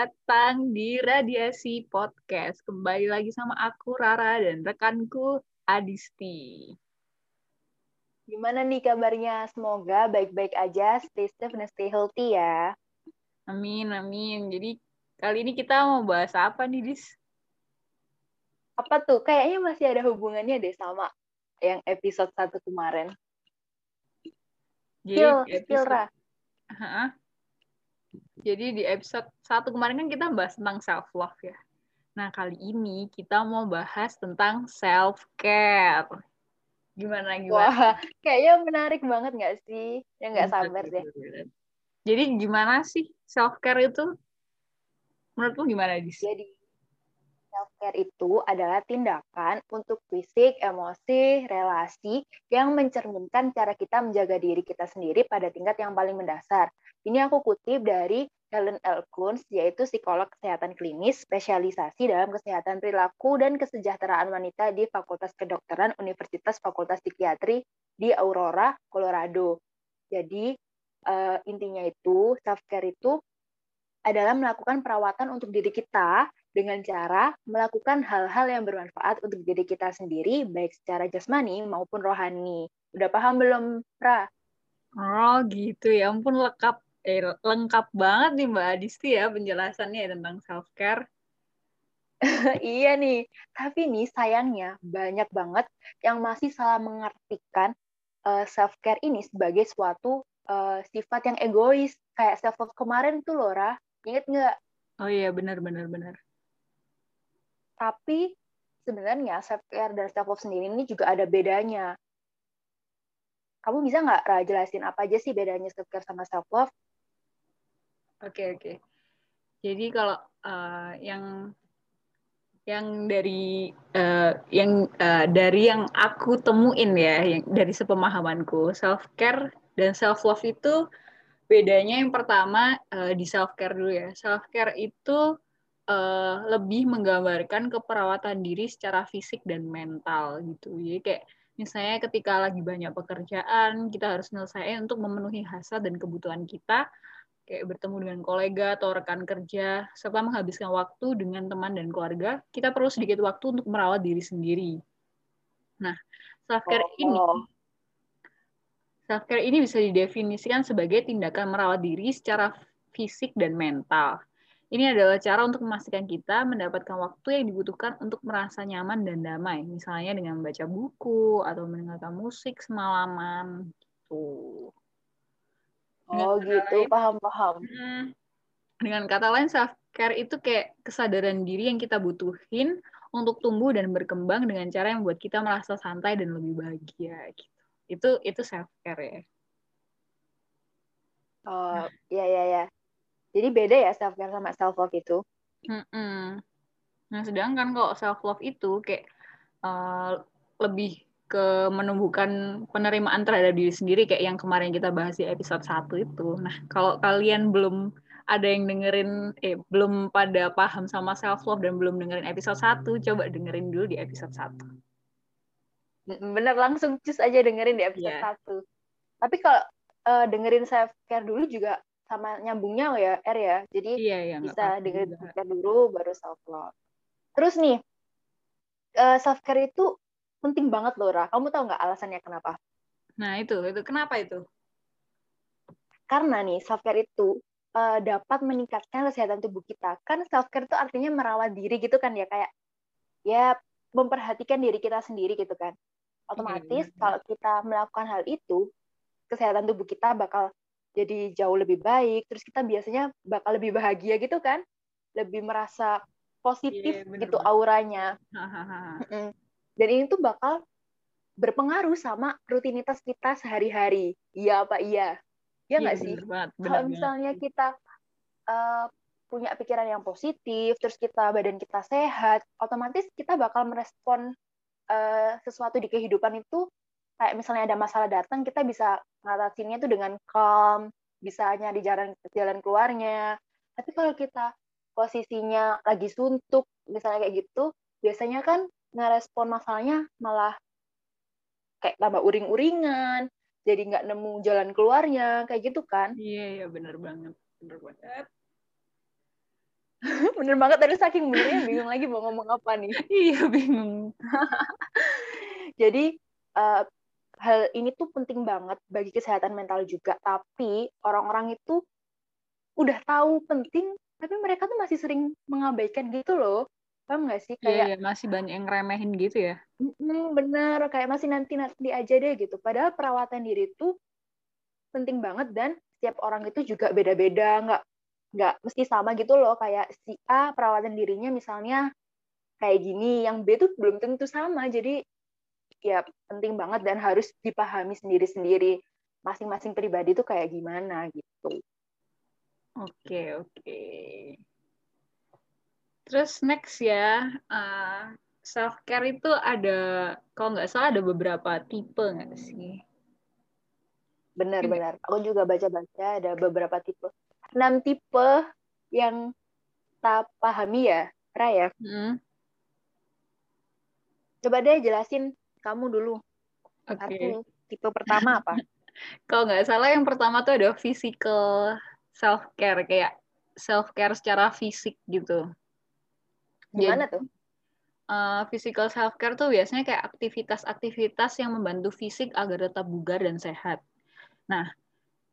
Datang di Radiasi Podcast. Kembali lagi sama aku Rara dan rekanku Adisti. Gimana nih kabarnya? Semoga baik-baik aja, stay safe dan stay healthy ya. Amin, amin. Jadi kali ini kita mau bahas apa nih, Dis? Apa tuh? Kayaknya masih ada hubungannya deh sama yang episode satu kemarin. Jadi Skill, episode... skill, Ra. Ha-ha. Jadi di episode satu kemarin kan kita bahas tentang self love ya. Nah kali ini kita mau bahas tentang self care. Gimana gimana? Wah, kayaknya menarik banget nggak sih? Ya nggak sabar deh. Jadi gimana sih self care itu? Menurutmu gimana dis? Jadi self care itu adalah tindakan untuk fisik, emosi, relasi yang mencerminkan cara kita menjaga diri kita sendiri pada tingkat yang paling mendasar. Ini aku kutip dari Helen L. Kunz, yaitu psikolog kesehatan klinis, spesialisasi dalam kesehatan perilaku dan kesejahteraan wanita di Fakultas Kedokteran Universitas Fakultas Psikiatri di Aurora, Colorado. Jadi, uh, intinya itu, self-care itu adalah melakukan perawatan untuk diri kita dengan cara melakukan hal-hal yang bermanfaat untuk diri kita sendiri, baik secara jasmani maupun rohani. Udah paham belum, Pra? Oh gitu ya, ampun lengkap eh, lengkap banget nih Mbak Adisti ya penjelasannya tentang self care. iya nih, tapi nih sayangnya banyak banget yang masih salah mengartikan uh, eh, self care ini sebagai suatu uh, sifat yang egois kayak self love kemarin tuh Lora, inget nggak? Oh iya benar benar benar. Tapi sebenarnya self care dan self love sendiri ini juga ada bedanya. Kamu bisa nggak jelasin apa aja sih bedanya self care sama self love? Oke oke. Jadi kalau uh, yang yang dari uh, yang uh, dari yang aku temuin ya, yang dari sepemahamanku, self care dan self love itu bedanya yang pertama uh, di self care dulu ya. Self care itu uh, lebih menggambarkan keperawatan diri secara fisik dan mental gitu. Jadi kayak misalnya ketika lagi banyak pekerjaan, kita harus menyelesaikan untuk memenuhi hasrat dan kebutuhan kita kayak bertemu dengan kolega atau rekan kerja, serta menghabiskan waktu dengan teman dan keluarga, kita perlu sedikit waktu untuk merawat diri sendiri. Nah, self care oh. ini self care ini bisa didefinisikan sebagai tindakan merawat diri secara fisik dan mental. Ini adalah cara untuk memastikan kita mendapatkan waktu yang dibutuhkan untuk merasa nyaman dan damai, misalnya dengan membaca buku atau mendengarkan musik semalaman. Gitu. Oh gitu, paham-paham. Dengan kata lain, self care itu kayak kesadaran diri yang kita butuhin untuk tumbuh dan berkembang dengan cara yang membuat kita merasa santai dan lebih bahagia gitu. Itu itu self care ya. Oh, iya iya ya. Jadi beda ya self care sama self love itu. Mm-mm. Nah, sedangkan kok self love itu kayak uh, lebih ke menumbuhkan penerimaan terhadap diri sendiri kayak yang kemarin kita bahas di episode 1 itu. Nah, kalau kalian belum ada yang dengerin eh belum pada paham sama self love dan belum dengerin episode 1, coba dengerin dulu di episode 1. Bener langsung cus aja dengerin di episode yeah. 1. Tapi kalau uh, dengerin self care dulu juga sama nyambungnya ya R ya. Jadi yeah, yeah, bisa dengerin self care dulu baru self love. Terus nih uh, self care itu penting banget loh, Ra. Kamu tahu nggak alasannya kenapa? Nah, itu. itu Kenapa itu? Karena nih, self-care itu uh, dapat meningkatkan kesehatan tubuh kita. Kan self-care itu artinya merawat diri gitu kan ya, kayak ya memperhatikan diri kita sendiri gitu kan. Otomatis hmm. kalau kita melakukan hal itu, kesehatan tubuh kita bakal jadi jauh lebih baik, terus kita biasanya bakal lebih bahagia gitu kan, lebih merasa positif yeah, gitu auranya. Dan ini tuh bakal berpengaruh sama rutinitas kita sehari-hari. Iya apa iya? Iya nggak ya, sih? Kalau misalnya kita uh, punya pikiran yang positif, terus kita badan kita sehat, otomatis kita bakal merespon uh, sesuatu di kehidupan itu kayak misalnya ada masalah datang, kita bisa ngatasinnya tuh dengan calm, bisa nyari jalan jalan keluarnya. Tapi kalau kita posisinya lagi suntuk, misalnya kayak gitu, biasanya kan ngerespon masalahnya malah kayak tambah uring-uringan, jadi nggak nemu jalan keluarnya, kayak gitu kan? Iya, iya bener banget, bener banget. bener banget tadi saking benernya bingung lagi mau ngomong apa nih. iya bingung. Jadi uh, hal ini tuh penting banget bagi kesehatan mental juga. Tapi orang-orang itu udah tahu penting, tapi mereka tuh masih sering mengabaikan gitu loh. Paham nggak sih? Iya, kayak yeah, masih banyak yang remehin gitu ya. Mm, bener, kayak masih nanti-nanti aja deh gitu. Padahal perawatan diri itu penting banget dan setiap orang itu juga beda-beda, nggak nggak mesti sama gitu loh. Kayak si A perawatan dirinya misalnya kayak gini, yang B tuh belum tentu sama. Jadi ya penting banget dan harus dipahami sendiri-sendiri masing-masing pribadi tuh kayak gimana gitu. Oke, oke. Terus next ya, uh, eh, self care itu ada, kalau nggak salah ada beberapa tipe nggak sih? Benar-benar. Aku juga baca-baca ada beberapa tipe. Enam tipe yang tak pahami ya, Raya. Hmm. Coba deh jelasin kamu dulu. Oke. Okay. tipe pertama apa? kalau nggak salah yang pertama tuh ada physical self care kayak self care secara fisik gitu. Gimana tuh? Uh, physical self care tuh biasanya kayak aktivitas-aktivitas yang membantu fisik agar tetap bugar dan sehat. Nah,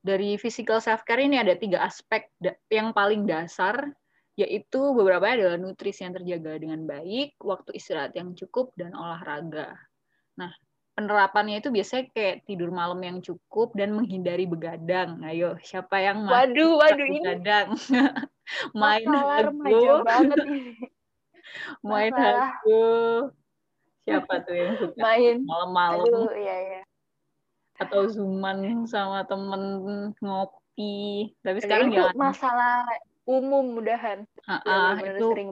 dari physical self care ini ada tiga aspek yang paling dasar, yaitu beberapa adalah nutrisi yang terjaga dengan baik, waktu istirahat yang cukup, dan olahraga. Nah, penerapannya itu biasanya kayak tidur malam yang cukup dan menghindari begadang. Ayo, siapa yang waduh, waduh, begadang? Main lagu. banget ini main halu siapa tuh yang suka? Main. Malam-malam. Iya, iya. atau zooman sama temen ngopi. Tapi sekarang itu jangan masalah umum mudahan. Uh, uh, itu sering.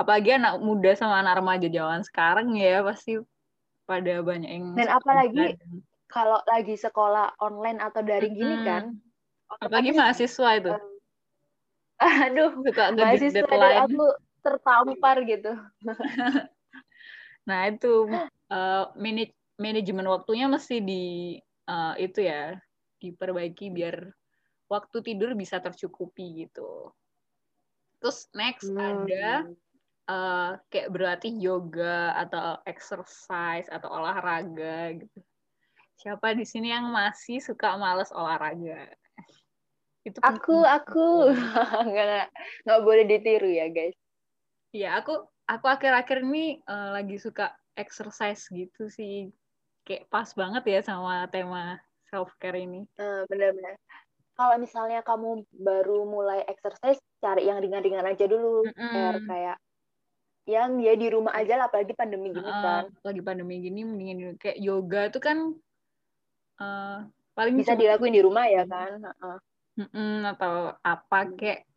apalagi anak muda sama anak remaja zaman sekarang ya pasti pada banyak yang dan apalagi kalau lagi sekolah online atau daring hmm. gini kan apalagi mahasiswa itu. aduh suka mahasiswa deadline. aku tertampar gitu. nah itu uh, manaj manajemen waktunya mesti di uh, itu ya diperbaiki biar waktu tidur bisa tercukupi gitu. Terus next hmm. ada uh, kayak berarti yoga atau exercise atau olahraga gitu. Siapa di sini yang masih suka males olahraga? Itu aku aku nggak nggak boleh ditiru ya guys. Iya, aku aku akhir-akhir ini uh, lagi suka exercise gitu sih. Kayak pas banget ya sama tema self care ini. Uh, benar-benar. Kalau misalnya kamu baru mulai exercise, cari yang ringan-ringan aja dulu, mm -hmm. kayak yang dia di rumah aja lah, apalagi pandemi gini uh, kan. Lagi pandemi gini, mendingan kayak yoga tuh kan uh, paling bisa dilakuin di rumah ya kan. Uh. Mm -mm, atau apa kayak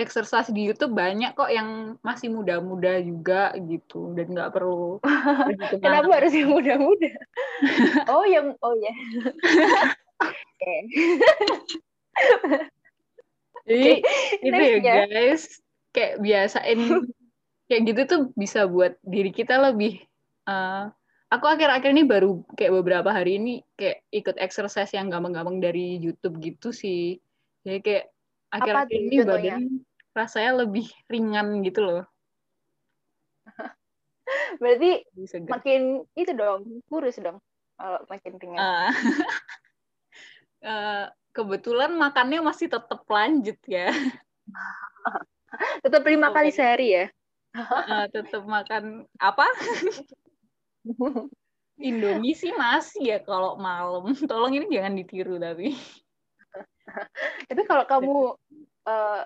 exercise di YouTube banyak kok yang masih muda-muda juga gitu dan nggak perlu kenapa harus yang muda-muda. Oh yang oh ya. Yeah. jadi itu ya, ya. guys. Kayak biasain kayak gitu tuh bisa buat diri kita lebih uh, aku akhir-akhir ini baru kayak beberapa hari ini kayak ikut exercise yang gampang-gampang dari YouTube gitu sih. Jadi kayak akhir-akhir ini badan rasanya lebih ringan gitu loh. Berarti makin itu dong, kurus dong kalau makin ringan. Uh, uh, kebetulan makannya masih tetap lanjut ya. tetap lima kali sehari ya. uh, tetap makan apa? Indomie sih masih ya kalau malam. Tolong ini jangan ditiru tapi. tapi kalau kamu uh,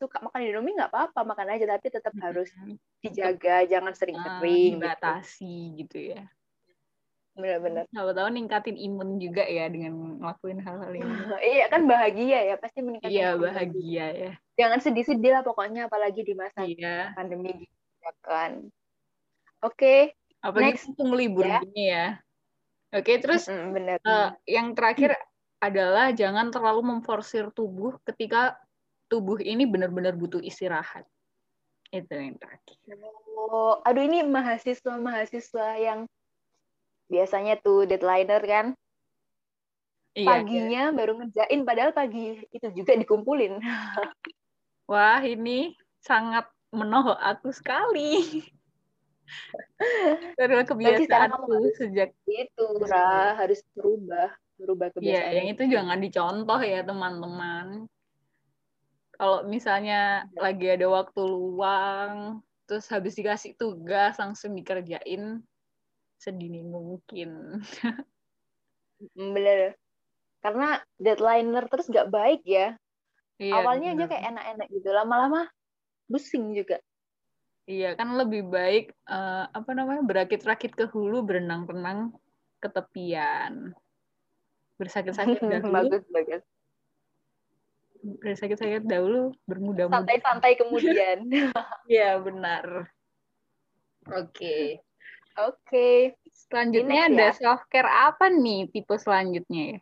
suka makan Indomie nggak apa-apa makan aja tapi tetap hmm. harus dijaga jangan sering-sering uh, dibatasi gitu. gitu ya benar-benar tahu-tahu ningkatin imun juga ya dengan ngelakuin hal-hal ini iya kan bahagia ya pasti meningkatkan iya bahagia ya jangan sedih-sedih lah pokoknya apalagi di masa iya. pandemi gitu ya kan oke okay, apalagi mumpung libur ya. gini ya oke okay, terus mm, bener. Uh, yang terakhir adalah jangan terlalu memforsir tubuh ketika tubuh ini benar-benar butuh istirahat. Itu yang terakhir. Oh, aduh ini mahasiswa-mahasiswa yang biasanya tuh deadlineer kan. Iya, Paginya iya. baru ngerjain, padahal pagi itu juga dikumpulin. Wah, ini sangat menohok aku sekali. Karena kebiasaanku sejak itu, Ra, harus berubah, berubah Iya, kebiasaan. yang itu jangan dicontoh ya, teman-teman. Kalau misalnya lagi ada waktu luang, terus habis dikasih tugas langsung dikerjain sedini mungkin. Bener. Karena deadlineer terus gak baik ya. Iya, Awalnya aja benar. kayak enak-enak gitu, lama-lama pusing juga. Iya, kan lebih baik eh, apa namanya berakit-rakit ke hulu, berenang-renang ke tepian. Bersakit-sakit dahulu, bagus, bagus. Bersakit-sakit dahulu, bermudah-mudah. Santai-santai kemudian. Iya, benar. Oke. Oke. Selanjutnya Ini ada next self care apa nih tipe selanjutnya ya?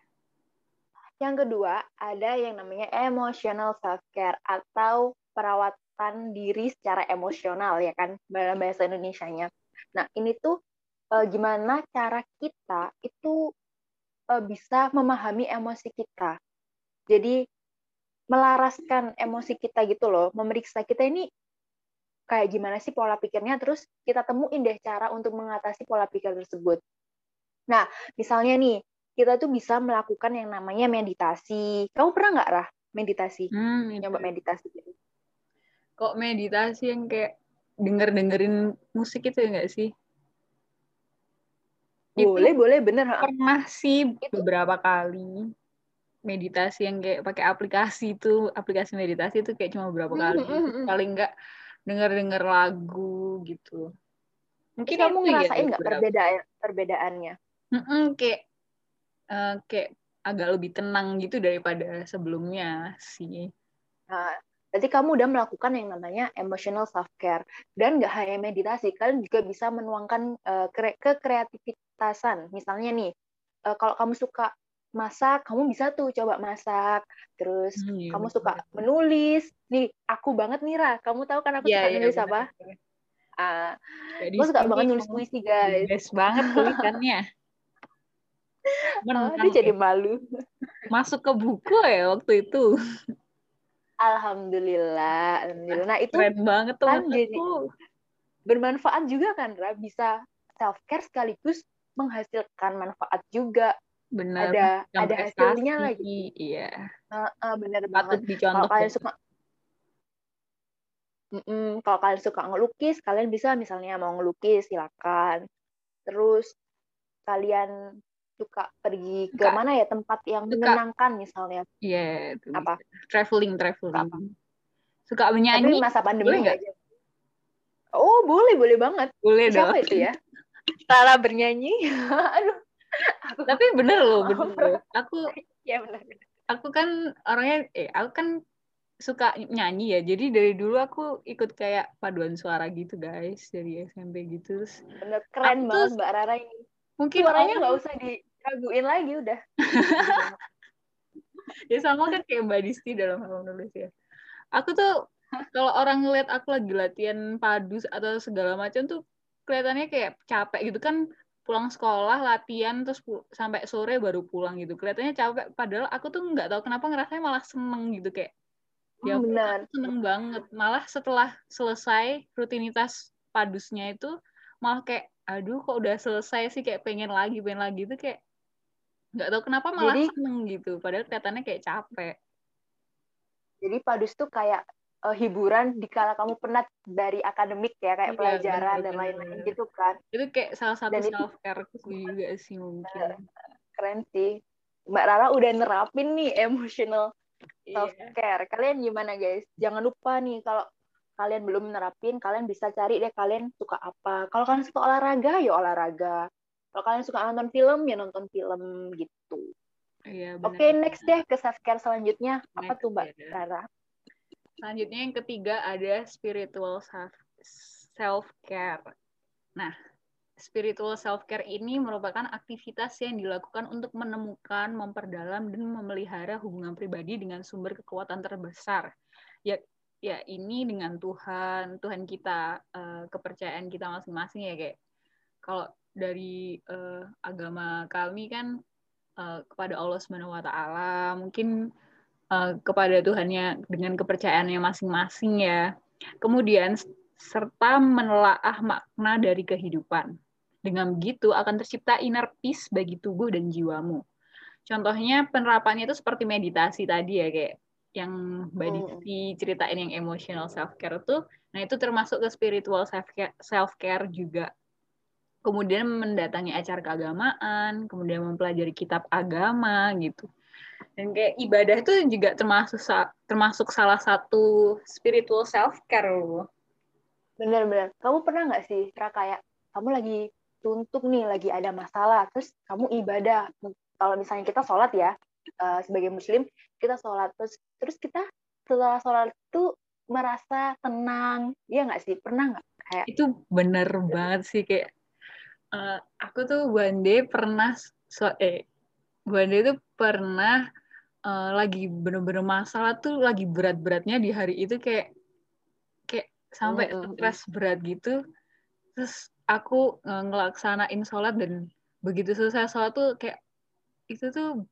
Yang kedua, ada yang namanya emotional self-care atau perawatan diri secara emosional ya kan dalam bahasa Indonesianya. Nah, ini tuh eh, gimana cara kita itu eh, bisa memahami emosi kita. Jadi melaraskan emosi kita gitu loh, memeriksa kita ini kayak gimana sih pola pikirnya, terus kita temuin deh cara untuk mengatasi pola pikir tersebut. Nah, misalnya nih, kita tuh bisa melakukan yang namanya meditasi. Kamu pernah nggak, Rah, meditasi? Hmm, itu. Nyoba meditasi gitu. Kok meditasi yang kayak denger-dengerin musik itu enggak sih? Itu Boleh, boleh, bener. pernah sih Itu. beberapa kali meditasi yang kayak pakai aplikasi itu, aplikasi meditasi itu kayak cuma beberapa Hmm, kali. hmm, hmm, hmm. Paling enggak denger-denger lagu gitu. Mungkin kamu ngerasain nggak beberapa. perbedaan perbedaannya? Mm-mm, kayak eh, kayak agak lebih tenang gitu daripada sebelumnya sih. Nah, berarti kamu udah melakukan yang namanya emotional self-care. Dan nggak hanya meditasi, kalian juga bisa menuangkan eh, kre- kekreativitasan. Misalnya nih, eh, kalau kamu suka masak, kamu bisa tuh coba masak. Terus Hmm, iya, kamu betul. suka menulis. Nih, aku banget nih, Ra. Kamu tahu kan aku Iya, suka iya, nulis apa? Ah, aku suka sini banget nulis puisi, guys. Best banget tulisannya. Menang aduh, jadi malu. Masuk ke buku ya waktu itu. Alhamdulillah, alhamdulillah. Nah, itu Keren banget kan teman jadi bermanfaat juga kan, Ra. Bisa self-care sekaligus menghasilkan manfaat juga. Bener. Ada Yang ada hasilnya lagi. Iya. Ah, ah, bener Patut banget. Kalau dicontoh. kalian banget. suka Mm-mm, kalau kalian suka ngelukis, kalian bisa misalnya mau ngelukis, silakan. Terus kalian suka pergi ke Suka- mana ya tempat yang suka- menyenangkan misalnya. Iya, itu Apa? bisa. Traveling, Suka traveling. Suka Tapi menyanyi? masa pandemi boleh aja. Oh, boleh, boleh banget. Boleh Siapa dong. itu ya? Salah bernyanyi. Aduh. Tapi bener loh, bener loh. Aku ya benar. aku kan orangnya eh aku kan suka nyanyi ya. Jadi dari dulu aku ikut kayak paduan suara gitu guys dari SMP gitu. Terus Bener keren Aku tuh banget Mbak Rara ini. mungkin Suaranya nggak usah diraguin lagi udah. ya sama kan kayak Mbak Disti dalam hal menulis ya. Aku tuh kalau orang ngeliat aku lagi latihan padu atau segala macam tuh kelihatannya kayak capek gitu kan pulang sekolah latihan terus sampai sore baru pulang gitu. Kelihatannya capek padahal aku tuh nggak tahu kenapa ngerasanya malah seneng gitu kayak ya Hmm, ampun, benar. seneng banget. Malah setelah selesai rutinitas padusnya itu malah kayak aduh kok udah selesai sih? Kayak pengen lagi pengen lagi itu kayak nggak tahu kenapa malah Jadi- seneng gitu padahal kelihatannya kayak capek. Jadi padus tuh kayak eh, hiburan dikala kamu penat dari akademik ya kayak Iya, pelajaran benar, dan lain-lain gitu kan. itu kayak salah satu Dan itu- self care juga sih mungkin Keren sih. Mbak Rara udah nerapin nih emotional self Iya. care. Kalian gimana guys? Jangan lupa nih kalau kalian belum nerapin, kalian bisa cari deh kalian suka apa. Kalau kalian suka olahraga, ya olahraga. Kalau kalian suka nonton film, ya nonton film gitu. Iya. Oke, next deh ke self care selanjutnya. Apa Next tuh Mbak ya. Rara? Selanjutnya yang ketiga ada spiritual self care. Nah, spiritual self care ini merupakan aktivitas yang dilakukan untuk menemukan, memperdalam dan memelihara hubungan pribadi dengan sumber kekuatan terbesar. Ya ya ini dengan Tuhan, Tuhan kita, eh, kepercayaan kita masing-masing ya kayak kalau dari eh, agama kami kan eh, kepada Allah taala, mungkin uh, kepada Tuhannya dengan kepercayaannya masing-masing ya. Kemudian serta menelaah makna dari kehidupan. Dengan begitu akan tercipta inner peace bagi tubuh dan jiwamu. Contohnya penerapannya itu seperti meditasi tadi ya kayak yang Mbak Diti ceritain yang emotional self care tuh, nah itu termasuk ke spiritual self care, self care juga. Kemudian mendatangi acara keagamaan, kemudian mempelajari kitab agama gitu. Dan kayak ibadah itu juga termasuk termasuk salah satu spiritual self care loh. Bener-bener. Kamu pernah nggak sih, Ra, kayak kamu lagi tuntuk nih, lagi ada masalah, terus kamu ibadah. Kalau misalnya kita sholat ya, uh, sebagai muslim, kita sholat, terus terus kita setelah sholat itu merasa tenang, iya nggak sih? Pernah nggak? Kayak itu bener banget sih kayak uh, aku tuh one day pernah so, eh one day tuh pernah uh, lagi bener-bener masalah tuh lagi berat-beratnya di hari itu kayak sampai mm-hmm. stres berat gitu terus aku uh, ngelaksanain sholat dan begitu selesai sholat tuh kayak itu tuh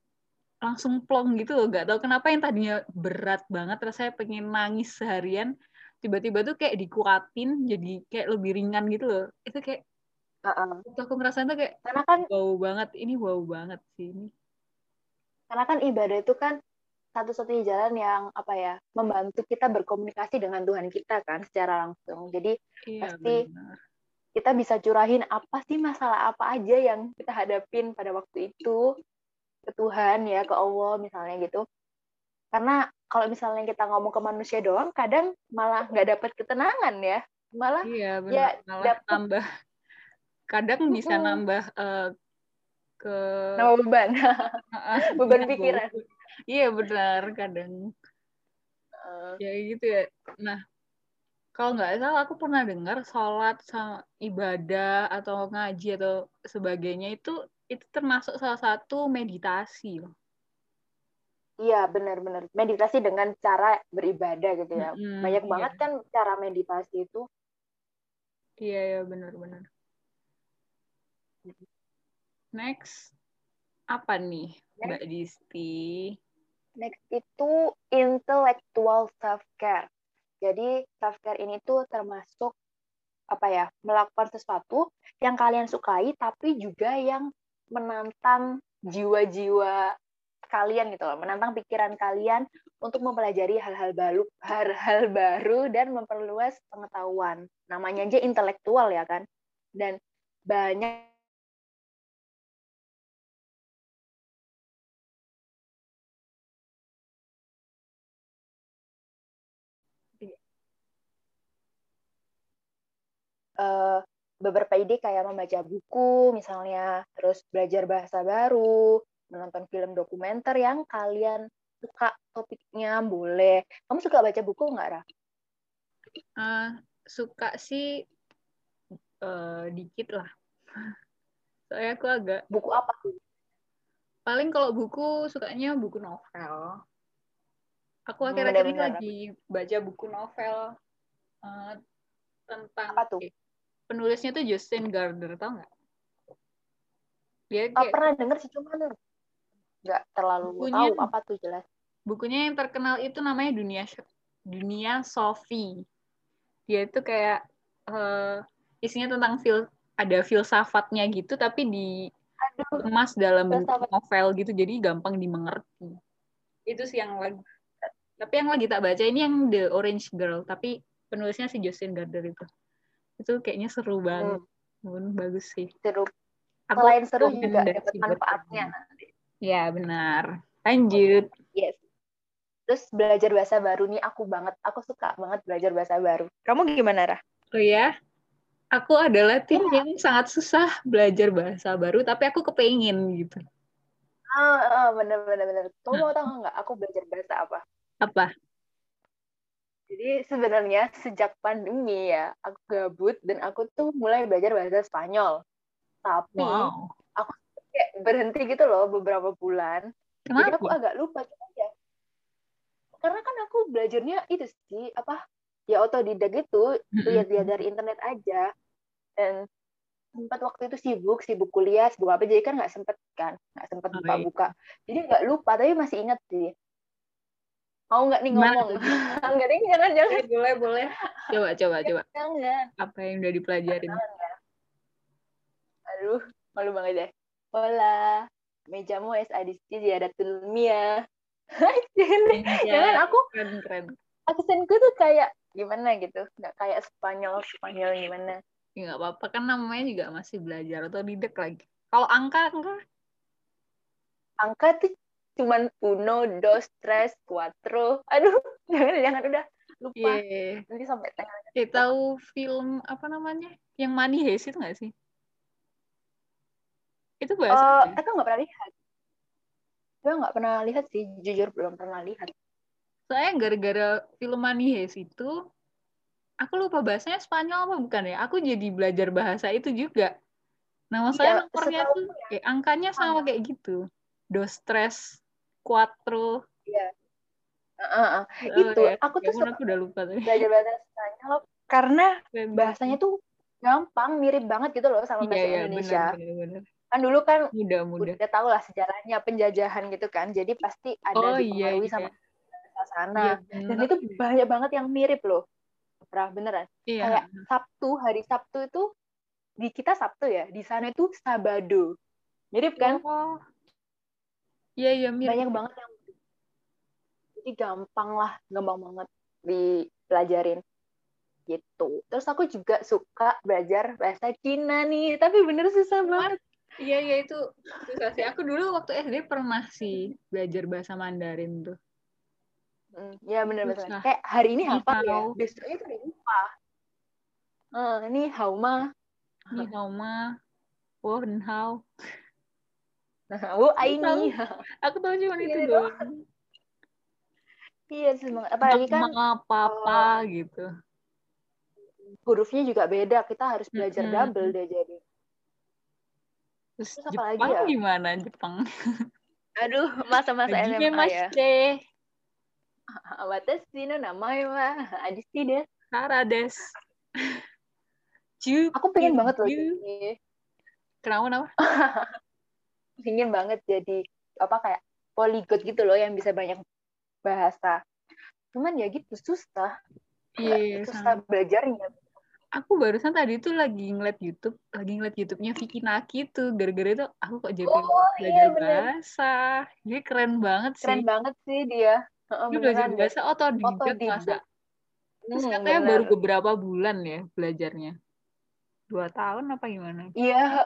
langsung plong gitu loh gak tau kenapa yang tadinya berat banget rasanya pengen nangis seharian tiba-tiba tuh kayak dikuatin jadi kayak lebih ringan gitu loh itu kayak uh-uh. aku ngerasain tuh kayak karena kan wow banget ini wow banget sih ini karena kan ibadah itu kan satu-satunya jalan yang apa ya membantu kita berkomunikasi dengan Tuhan kita kan secara langsung. Jadi iya, pasti benar. kita bisa curahin apa sih masalah apa aja yang kita hadapin pada waktu itu ke Tuhan ya ke Allah misalnya gitu. Karena kalau misalnya kita ngomong ke manusia doang, kadang malah nggak dapat ketenangan ya, malah iya, benar. ya malah dapet, tambah kadang bisa nambah uh, ke nambah beban beban pikiran iya benar kadang uh, ya gitu ya nah kalau nggak salah aku pernah dengar sholat sama ibadah atau ngaji atau sebagainya itu itu termasuk salah satu meditasi loh Iya benar-benar meditasi dengan cara beribadah gitu ya. Hmm, Banyak iya. banget kan cara meditasi itu. Iya ya benar-benar. Next apa nih Next. Mbak Disti? Next itu intellectual self care. Jadi self care ini tuh termasuk apa ya melakukan sesuatu yang kalian sukai tapi juga yang menantang jiwa-jiwa kalian gitu loh, menantang pikiran kalian untuk mempelajari hal-hal baru, hal-hal baru dan memperluas pengetahuan. Namanya aja intelektual ya kan. Dan banyak uh, beberapa ide kayak membaca buku misalnya, terus belajar bahasa baru, menonton film dokumenter yang kalian suka topiknya boleh. Kamu suka baca buku nggak, Ra? Uh, suka sih uh, dikit lah. Soalnya aku agak... Buku apa tuh? Paling kalau buku sukanya buku novel. Aku hmm, akhir-akhir ini lagi baca buku novel uh, tentang apa tuh? Penulisnya tuh Justin Gardner tau nggak? Dia kayak, oh, pernah denger sih cuma nggak terlalu bukunya, tahu apa tuh jelas. Bukunya yang terkenal itu namanya dunia dunia Sophie. Dia itu kayak uh, isinya tentang fil ada filsafatnya gitu tapi di emas dalam bentuk novel gitu jadi gampang dimengerti. Itu sih yang lagi tapi yang lagi tak baca ini yang The Orange Girl tapi penulisnya si Justin Gardner itu itu kayaknya seru banget. Hmm. bagus sih. Seru. Aku selain seru juga dapat manfaatnya nanti. Ya benar. Lanjut. Yes. Terus belajar bahasa baru nih aku banget. Aku suka banget belajar bahasa baru. Kamu gimana Rah? oh ya aku adalah tim ya. yang sangat susah belajar bahasa baru tapi aku kepingin gitu. Ah, ah bener bener bener kamu mau tahu nggak aku belajar bahasa apa? Apa jadi sebenarnya sejak pandemi ya, aku gabut dan aku tuh mulai belajar bahasa Spanyol. Tapi wow. aku kayak berhenti gitu loh beberapa bulan. Kenapa? Jadi aku agak lupa gitu aja. Karena kan aku belajarnya itu sih apa ya otodidak gitu, lihat-lihat dari internet aja. Dan sempat waktu itu sibuk, sibuk kuliah, sibuk apa jadi kan nggak sempet kan, nggak sempet buka-buka. Jadi nggak lupa, tapi masih ingat sih Mau nggak nih ngomong? Enggak deh, jangan jangan. Eh, boleh, boleh. Coba, coba, coba. Jangan. Apa yang udah dipelajarin? Aduh, malu banget deh. Hola, mejamu es adisti ziyadatul mia. jangan Jangan aku keren, keren. aksenku tuh kayak gimana gitu. Nggak kayak Spanyol, Spanyol gimana. Ya nggak apa-apa, kan namanya juga masih belajar atau didik lagi. Kalau angka, angka Angka tuh cuman uno, dos, tres, cuatro. Aduh, jangan, jangan udah lupa. Iya. Nanti sampai tengah. Eh, tahu film apa namanya? Yang Money Heist itu nggak sih? Itu bahasa Eh, apa ya? aku nggak pernah lihat. Gue nggak pernah lihat sih, jujur belum pernah lihat. Soalnya gara-gara film Money Heist itu, aku lupa bahasanya Spanyol apa bukan ya? Aku jadi belajar bahasa itu juga. Nama saya Iya, nomornya setahu tuh, eh, angkanya sama kayak gitu. Dos, tres, cuatro. Iya. Heeh, heeh. Oh, Itu, ya. aku Ya tuh ampun, suka aku udah lupa tadi. belajar bahasa Spanyol karena bahasanya tuh gampang, mirip banget gitu loh sama Iya, bahasa iya, Indonesia. benar, benar. Kan dulu kan Mudah, mudah. udah tau lah sejarahnya penjajahan gitu kan, jadi pasti ada Oh iya, dipengaruhi iya. sama bahasa sana. Iya, Dan itu banyak banget yang mirip loh. Rah, beneran. Iya. Kayak Sabtu, hari Sabtu itu di kita Sabtu ya, di sana itu Sabado. Mirip kan? Oh. Iya, iya, mirip. Banyak banget yang jadi gampang lah, gampang banget dipelajarin gitu. Terus aku juga suka belajar bahasa Cina nih, tapi bener susah banget. Iya, iya itu susah sih. Aku dulu waktu SD pernah sih belajar bahasa Mandarin tuh. Hmm, ya bener bener. Kayak hari ini Ni hafal ya, besoknya tuh udah lupa. Eh, ini hauma, Ni hao ma, wo hen hao. wo aini. Aku tahu cuma itu doang. Iya sih banget. Apalagi kan Ma, papa gitu. hurufnya juga beda. Kita harus belajar Mm-mm. double deh jadi. Terus Terus Jepang ya? gimana Jepang? Aduh, masa-masa SMA ya. mashite, Watashi no namae wa Adisti desu. Sara des. Aku pengen banget loh Kenapa, kenapa? Pengen banget jadi apa kayak polyglot gitu loh yang bisa banyak bahasa. Cuman ya gitu susah. Iya, iya, susah sama. belajarnya. Aku barusan tadi tuh lagi ngeliat YouTube, lagi ngeliat YouTube-nya Vicky Naki tuh. Gara-gara itu aku kok jadi Oh, belajar iya, bahasa. Dia keren banget sih. Keren banget sih dia. Heeh, Dia belajar bahasa otodidak masa. Terus Hmm, katanya bener. baru beberapa bulan ya belajarnya. Dua tahun apa gimana? Iya.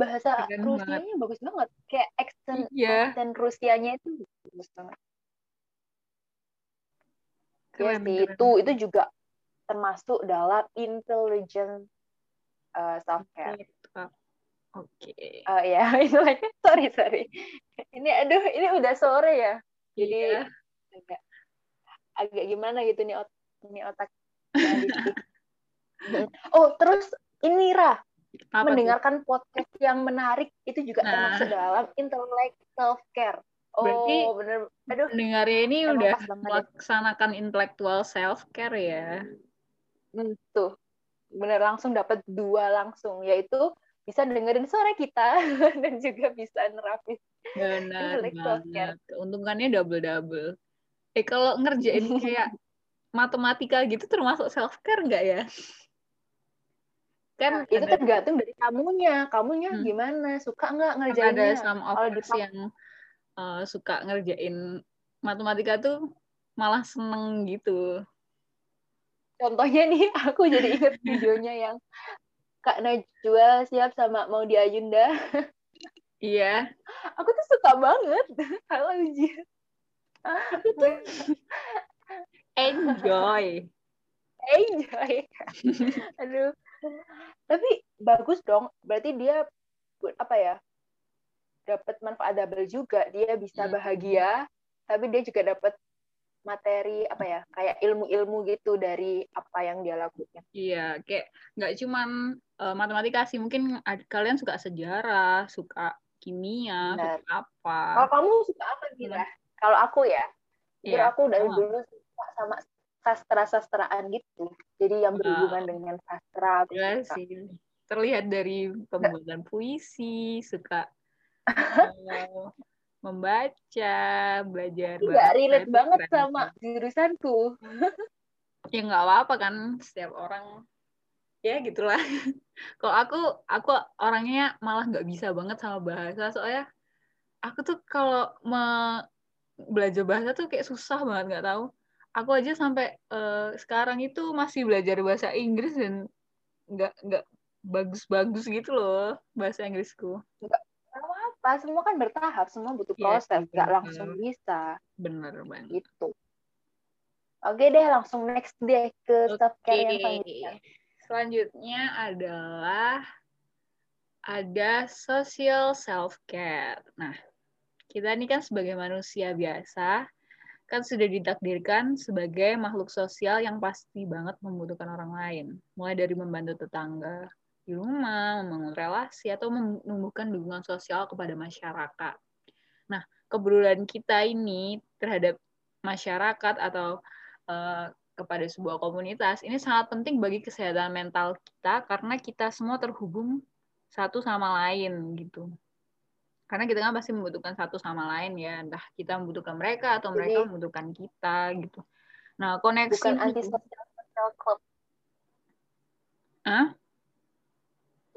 Bahasa Keren Rusianya bagus banget. Kayak accent Iya. accent Rusianya itu bagus banget. Iya Keren, sih, keren. itu itu juga termasuk dalam intelligent uh, self care. Oke. Oh ya, itu lagi. Sorry, sorry. Ini aduh, ini udah sore ya. Jadi Iya. agak agak gimana gitu nih otak ini otak. Oh, terus ini Ra, Apa mendengarkan podcast yang menarik itu juga Nah. termasuk dalam intellect self care. Oh, Berarti bener. Aduh, Pendengarnya ini udah ya. melaksanakan intellectual self care ya. hmm, tuh. Bener langsung dapat dua langsung, yaitu bisa dengerin suara kita dan juga bisa nerapin Benar Intellectual banget. Keuntungannya double-double. Eh kalau ngerjain kayak matematika gitu termasuk self care nggak ya? Kan Nah, itu ada, tergantung dari kamunya. Kamunya Hmm. gimana? Suka nggak kan ada ngerjainnya? some of us yang uh, suka ngerjain matematika tuh malah seneng gitu. contohnya nih, aku jadi inget videonya yang Kak Najwa siap sama mau di Ayunda. Iya. Aku tuh suka banget kalau ujian. Enjoy. Enjoy. Aduh. Tapi bagus dong. Berarti dia apa ya? Dapat manfaat double juga. Dia bisa Hmm. bahagia, tapi dia juga dapat materi apa ya? Kayak ilmu-ilmu gitu dari apa yang dia lakukan. Iya, kayak nggak cuman uh, matematika sih, mungkin kalian suka sejarah, suka kimia, Benar. suka apa. Kalau kamu suka apa Gira? Kalau aku ya, jujur Iya, aku dari sama. dulu suka sama sastra-sastraan gitu. Jadi yang berhubungan dengan sastra suka. sih. Terlihat dari pembuatan puisi, suka uh, membaca, belajar. Nggak relate banget sama jurusanku. ya nggak apa-apa kan, setiap orang ya gitulah. Kalau aku, aku orangnya malah nggak bisa banget sama bahasa, soalnya aku tuh kalau me belajar bahasa tuh kayak susah banget nggak tahu. Aku aja sampai uh, sekarang itu masih belajar bahasa Inggris dan nggak nggak bagus-bagus gitu loh bahasa Inggrisku. Nggak apa, semua kan bertahap, semua butuh iya, proses, nggak ya, langsung bisa. Bener banget. Gitu. Oke deh, langsung next deh ke okay. self care yang selanjutnya. Selanjutnya adalah ada social self care. Nah, kita ini kan sebagai manusia biasa, kan sudah ditakdirkan sebagai makhluk sosial yang pasti banget membutuhkan orang lain. Mulai dari membantu tetangga di rumah, membangun relasi, atau menumbuhkan dukungan sosial kepada masyarakat. Nah, kepedulian kita ini terhadap masyarakat atau uh, kepada sebuah komunitas ini sangat penting bagi kesehatan mental kita karena kita semua terhubung satu sama lain gitu karena kita kan pasti membutuhkan satu sama lain ya. Entah kita membutuhkan mereka atau mereka Jadi, membutuhkan kita gitu. Nah koneksi bukan anti sosial club. Hah?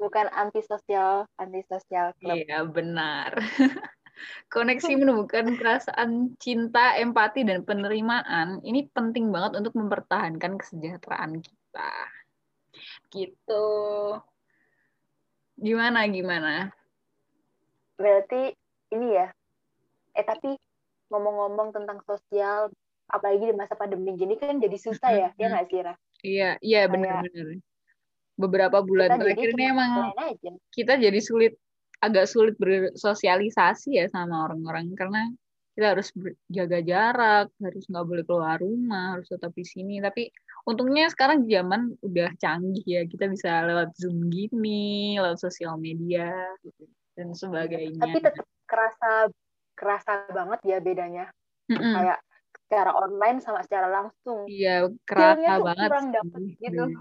bukan anti sosial anti sosial club. Iya benar. Koneksi menemukan perasaan cinta empati dan penerimaan ini penting banget untuk mempertahankan kesejahteraan kita. Gitu. Gimana gimana berarti ini ya eh tapi ngomong-ngomong tentang sosial apalagi di masa pandemi gini kan jadi susah ya ya nggak sih Ra? iya iya benar-benar beberapa bulan terakhir ini emang kita jadi sulit agak sulit bersosialisasi ya sama orang-orang karena kita harus jaga jarak, harus nggak boleh keluar rumah, harus tetap di sini. Tapi untungnya sekarang zaman udah canggih ya, kita bisa lewat Zoom gini, lewat sosial media. Gitu dan sebagainya. Tapi tetap kerasa kerasa banget ya bedanya. Mm -mm. Kayak secara online sama secara langsung. Iya, kerasa banget. kurang dapet gitu.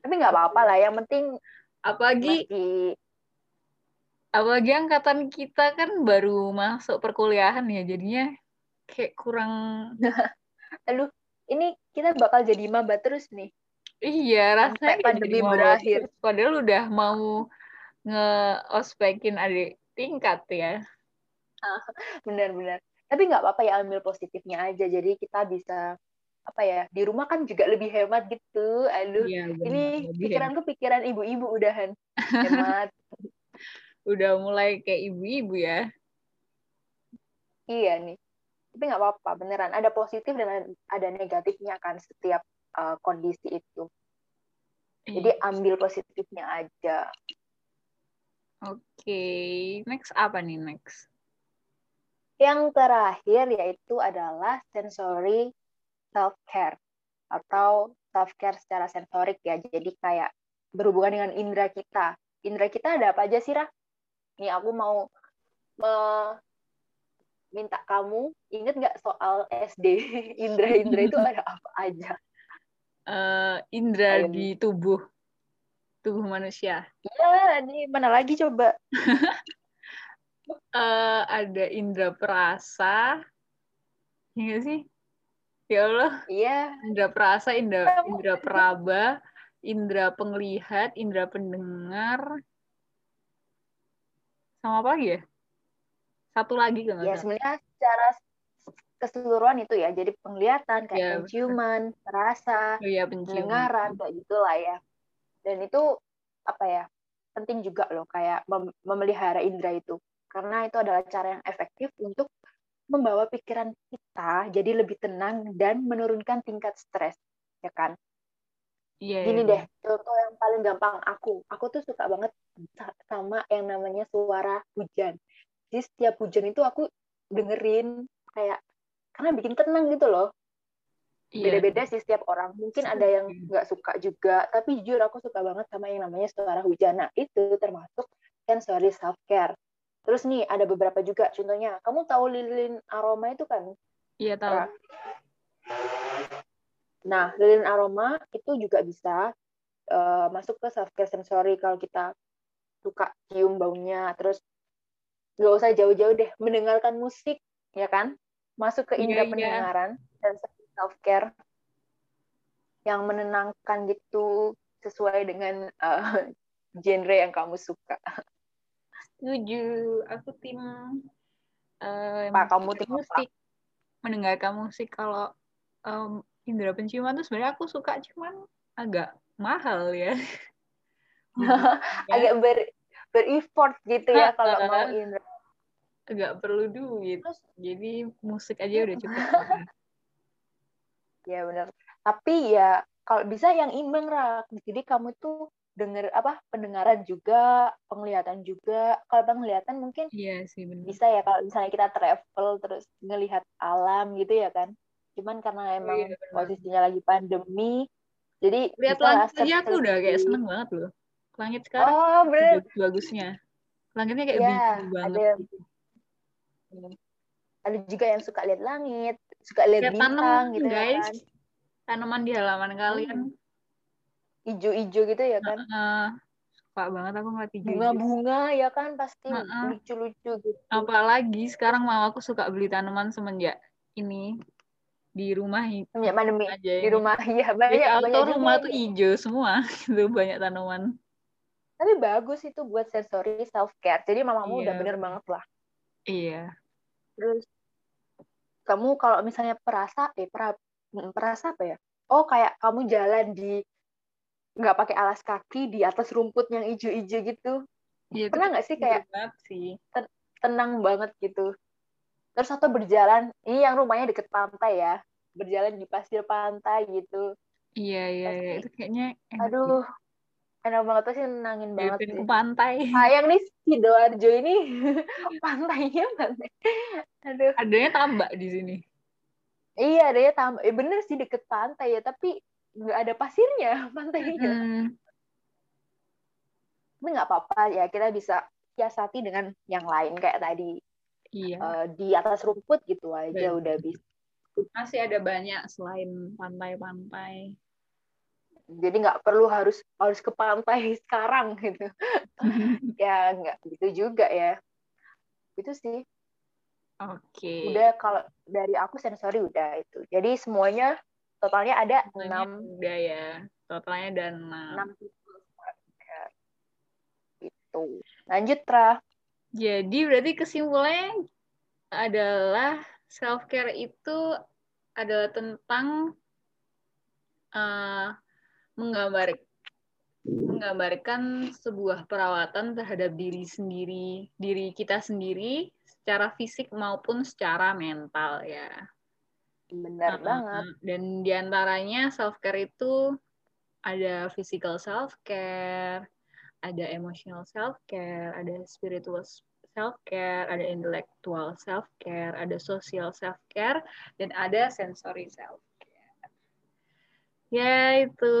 Tapi nggak apa-apa lah, yang penting apalagi masih... apalagi angkatan kita kan baru masuk perkuliahan ya, jadinya kayak kurang. Aduh, ini kita bakal jadi maba terus nih. Iya, rasanya pandemi berakhir. Padahal udah mau nge-ospekin adik tingkat ya. Benar-benar. Tapi nggak apa-apa ya ambil positifnya aja. Jadi kita bisa apa ya di rumah kan juga lebih hemat gitu. Aduh, ya, ini pikiranku pikiran ibu-ibu udahan hemat. Udah mulai kayak ibu-ibu ya. Iya nih. Tapi nggak apa-apa, beneran. Ada positif dan ada negatifnya kan setiap uh, kondisi itu. Jadi iya. ambil positifnya aja. Oke, okay. next apa nih next? Yang terakhir yaitu adalah sensory self care atau self care secara sensorik ya. Jadi kayak berhubungan dengan indera kita. Indera kita ada apa aja sih, Rah? Nih aku mau minta kamu inget nggak soal SD indera-indera itu ada apa aja? Uh, indera Ayo. di tubuh tubuh manusia? Iya, ini mana lagi coba? uh, ada indera perasa, iya sih? Ya Allah. Iya. Indera perasa, indera, indera peraba, indera penglihat, indera pendengar, sama apa lagi ya? Satu lagi kan? Ya sebenarnya secara keseluruhan itu ya, jadi penglihatan, kayak ya, penciuman, perasa, oh, ya, penciuman. pendengaran, kayak gitulah ya dan itu apa ya penting juga loh kayak mem memelihara indera itu karena itu adalah cara yang efektif untuk membawa pikiran kita jadi lebih tenang dan menurunkan tingkat stres ya kan yeah, gini yeah. deh contoh yang paling gampang aku aku tuh suka banget sama yang namanya suara hujan jadi setiap hujan itu aku dengerin kayak karena bikin tenang gitu loh Iya. Beda-beda sih setiap orang. Mungkin ada yang nggak suka juga tapi jujur aku suka banget sama yang namanya suara hujan nah itu termasuk sensory self care terus nih ada beberapa juga. Contohnya kamu tahu lilin aroma itu kan? Iya tahu. Nah. Lilin aroma itu juga bisa uh, masuk ke self care sensory kalau kita suka cium baunya. Terus nggak usah jauh-jauh deh mendengarkan musik ya kan? Masuk ke Iya, indera iya. pendengaran dan self care yang menenangkan gitu sesuai dengan eh, genre yang kamu suka. Setuju. Aku tim eh, Pak, kamu tim apa? musik. Mendengarkan musik kalau em, indera penciuman tuh sebenarnya aku suka cuman agak mahal ya. Agak ber bereffort gitu ya kalau mau indera. agak perlu duit. Terus Jadi musik aja udah cukup. ya benar. Tapi ya kalau bisa yang imbang Rak. Jadi kamu tuh denger apa pendengaran juga, penglihatan juga. Kalau penglihatan mungkin Iya sih benar. bisa ya kalau misalnya kita travel terus ngelihat alam gitu ya kan. Cuman karena emang iya, benar. posisinya lagi pandemi, jadi Lihat langit aja aku udah kayak seneng banget loh. Langit sekarang Oh, bener. bagus-bagusnya. Langitnya kayak Iya, biru banget. ada- gitu. Ada juga yang suka lihat langit, suka lihat Lihat bintang tanaman gitu ya guys. kan. Tanaman di halaman kalian. Ijo-ijo gitu ya kan. Eh, suka banget aku ngeliat hijau-hijau. Bunga-bunga ya kan pasti lucu-lucu gitu. Apalagi sekarang mau aku suka beli tanaman semenjak ini di rumah Semenjak pandemi aja di ini. rumah Jadi banyak auto banyak juga rumah yang tuh hijau semua gitu banyak tanaman. Tapi bagus itu buat sensory self care. Jadi mamamu udah Iya. bener banget lah. Iya. Terus kamu kalau misalnya perasa, eh pera, mm, perasa apa ya? Oh kayak kamu jalan di nggak pakai alas kaki di atas rumput yang ijo-ijo gitu, Iya, itu pernah nggak sih kayak sih. tenang banget gitu. Terus atau berjalan, ini yang rumahnya deket pantai ya, berjalan di pasir pantai gitu. Iya iya iya itu kayaknya enak. Aduh, enak banget banget Daripada sih. ke pantai. Sayang nih Sidoarjo ini pantainya pantai. Aduh. Adanya tambak di sini. Iya, adanya tambah. Eh, bener sih deket pantai ya, tapi nggak ada pasirnya pantainya. Hmm, Tapi nggak apa-apa ya, kita bisa siasati dengan yang lain kayak tadi iya. eh, di atas rumput gitu aja Bener. udah bisa. Masih ada banyak selain pantai-pantai. Jadi nggak perlu harus harus ke pantai sekarang gitu. ya nggak gitu juga ya. Itu sih. Oke. Udah kalau dari aku sensori udah itu. Jadi semuanya totalnya ada enam udah ya. Totalnya ada enam. Gitu. Lanjut Tra. Jadi berarti kesimpulannya adalah self care itu adalah tentang uh, menggambar menggambarkan sebuah perawatan terhadap diri sendiri, diri kita sendiri secara fisik maupun secara mental ya. Benar Uh, banget. Dan di antaranya self care itu ada physical self care, ada emotional self care, ada spiritual self care, ada intellectual self care, ada social self care, dan ada sensory self. Ya itu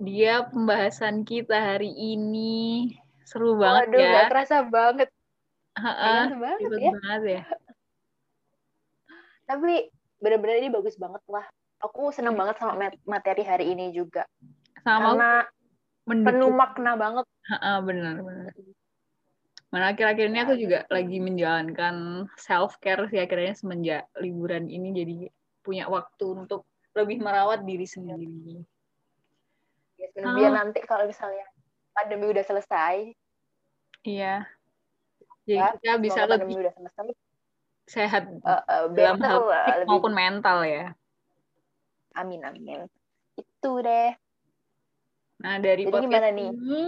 dia pembahasan kita hari ini seru banget Waduh, ya. nggak kerasa banget. Heeh, banget ya. banget ya. Tapi benar-benar ini bagus banget lah. Aku seneng banget sama mat- materi hari ini juga. Sama Karena mendukung. penuh makna banget. Heeh, benar benar. Mana akhir-akhir ini aku juga lagi menjalankan self care sih akhirnya semenjak liburan ini jadi punya waktu untuk lebih merawat diri sendiri. Biar Ah. nanti kalau misalnya pandemi udah selesai, Iya. Jadi ya, kita bisa lebih udah selesai, sehat eh, eh, dalam hal lebih- maupun mental ya. Amin, amin. Itu deh. Nah, dari Jadi podcast gimana nih? ini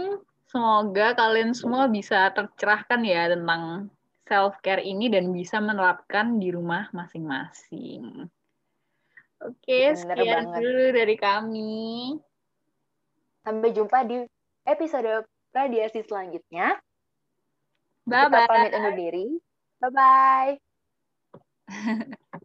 semoga kalian semua bisa tercerahkan ya tentang self care ini dan bisa menerapkan di rumah masing-masing. Oke, Bener sekian banget. dulu dari kami. Sampai jumpa di episode radiasi selanjutnya. Bye Kita bye. pamit undur diri. Bye-bye.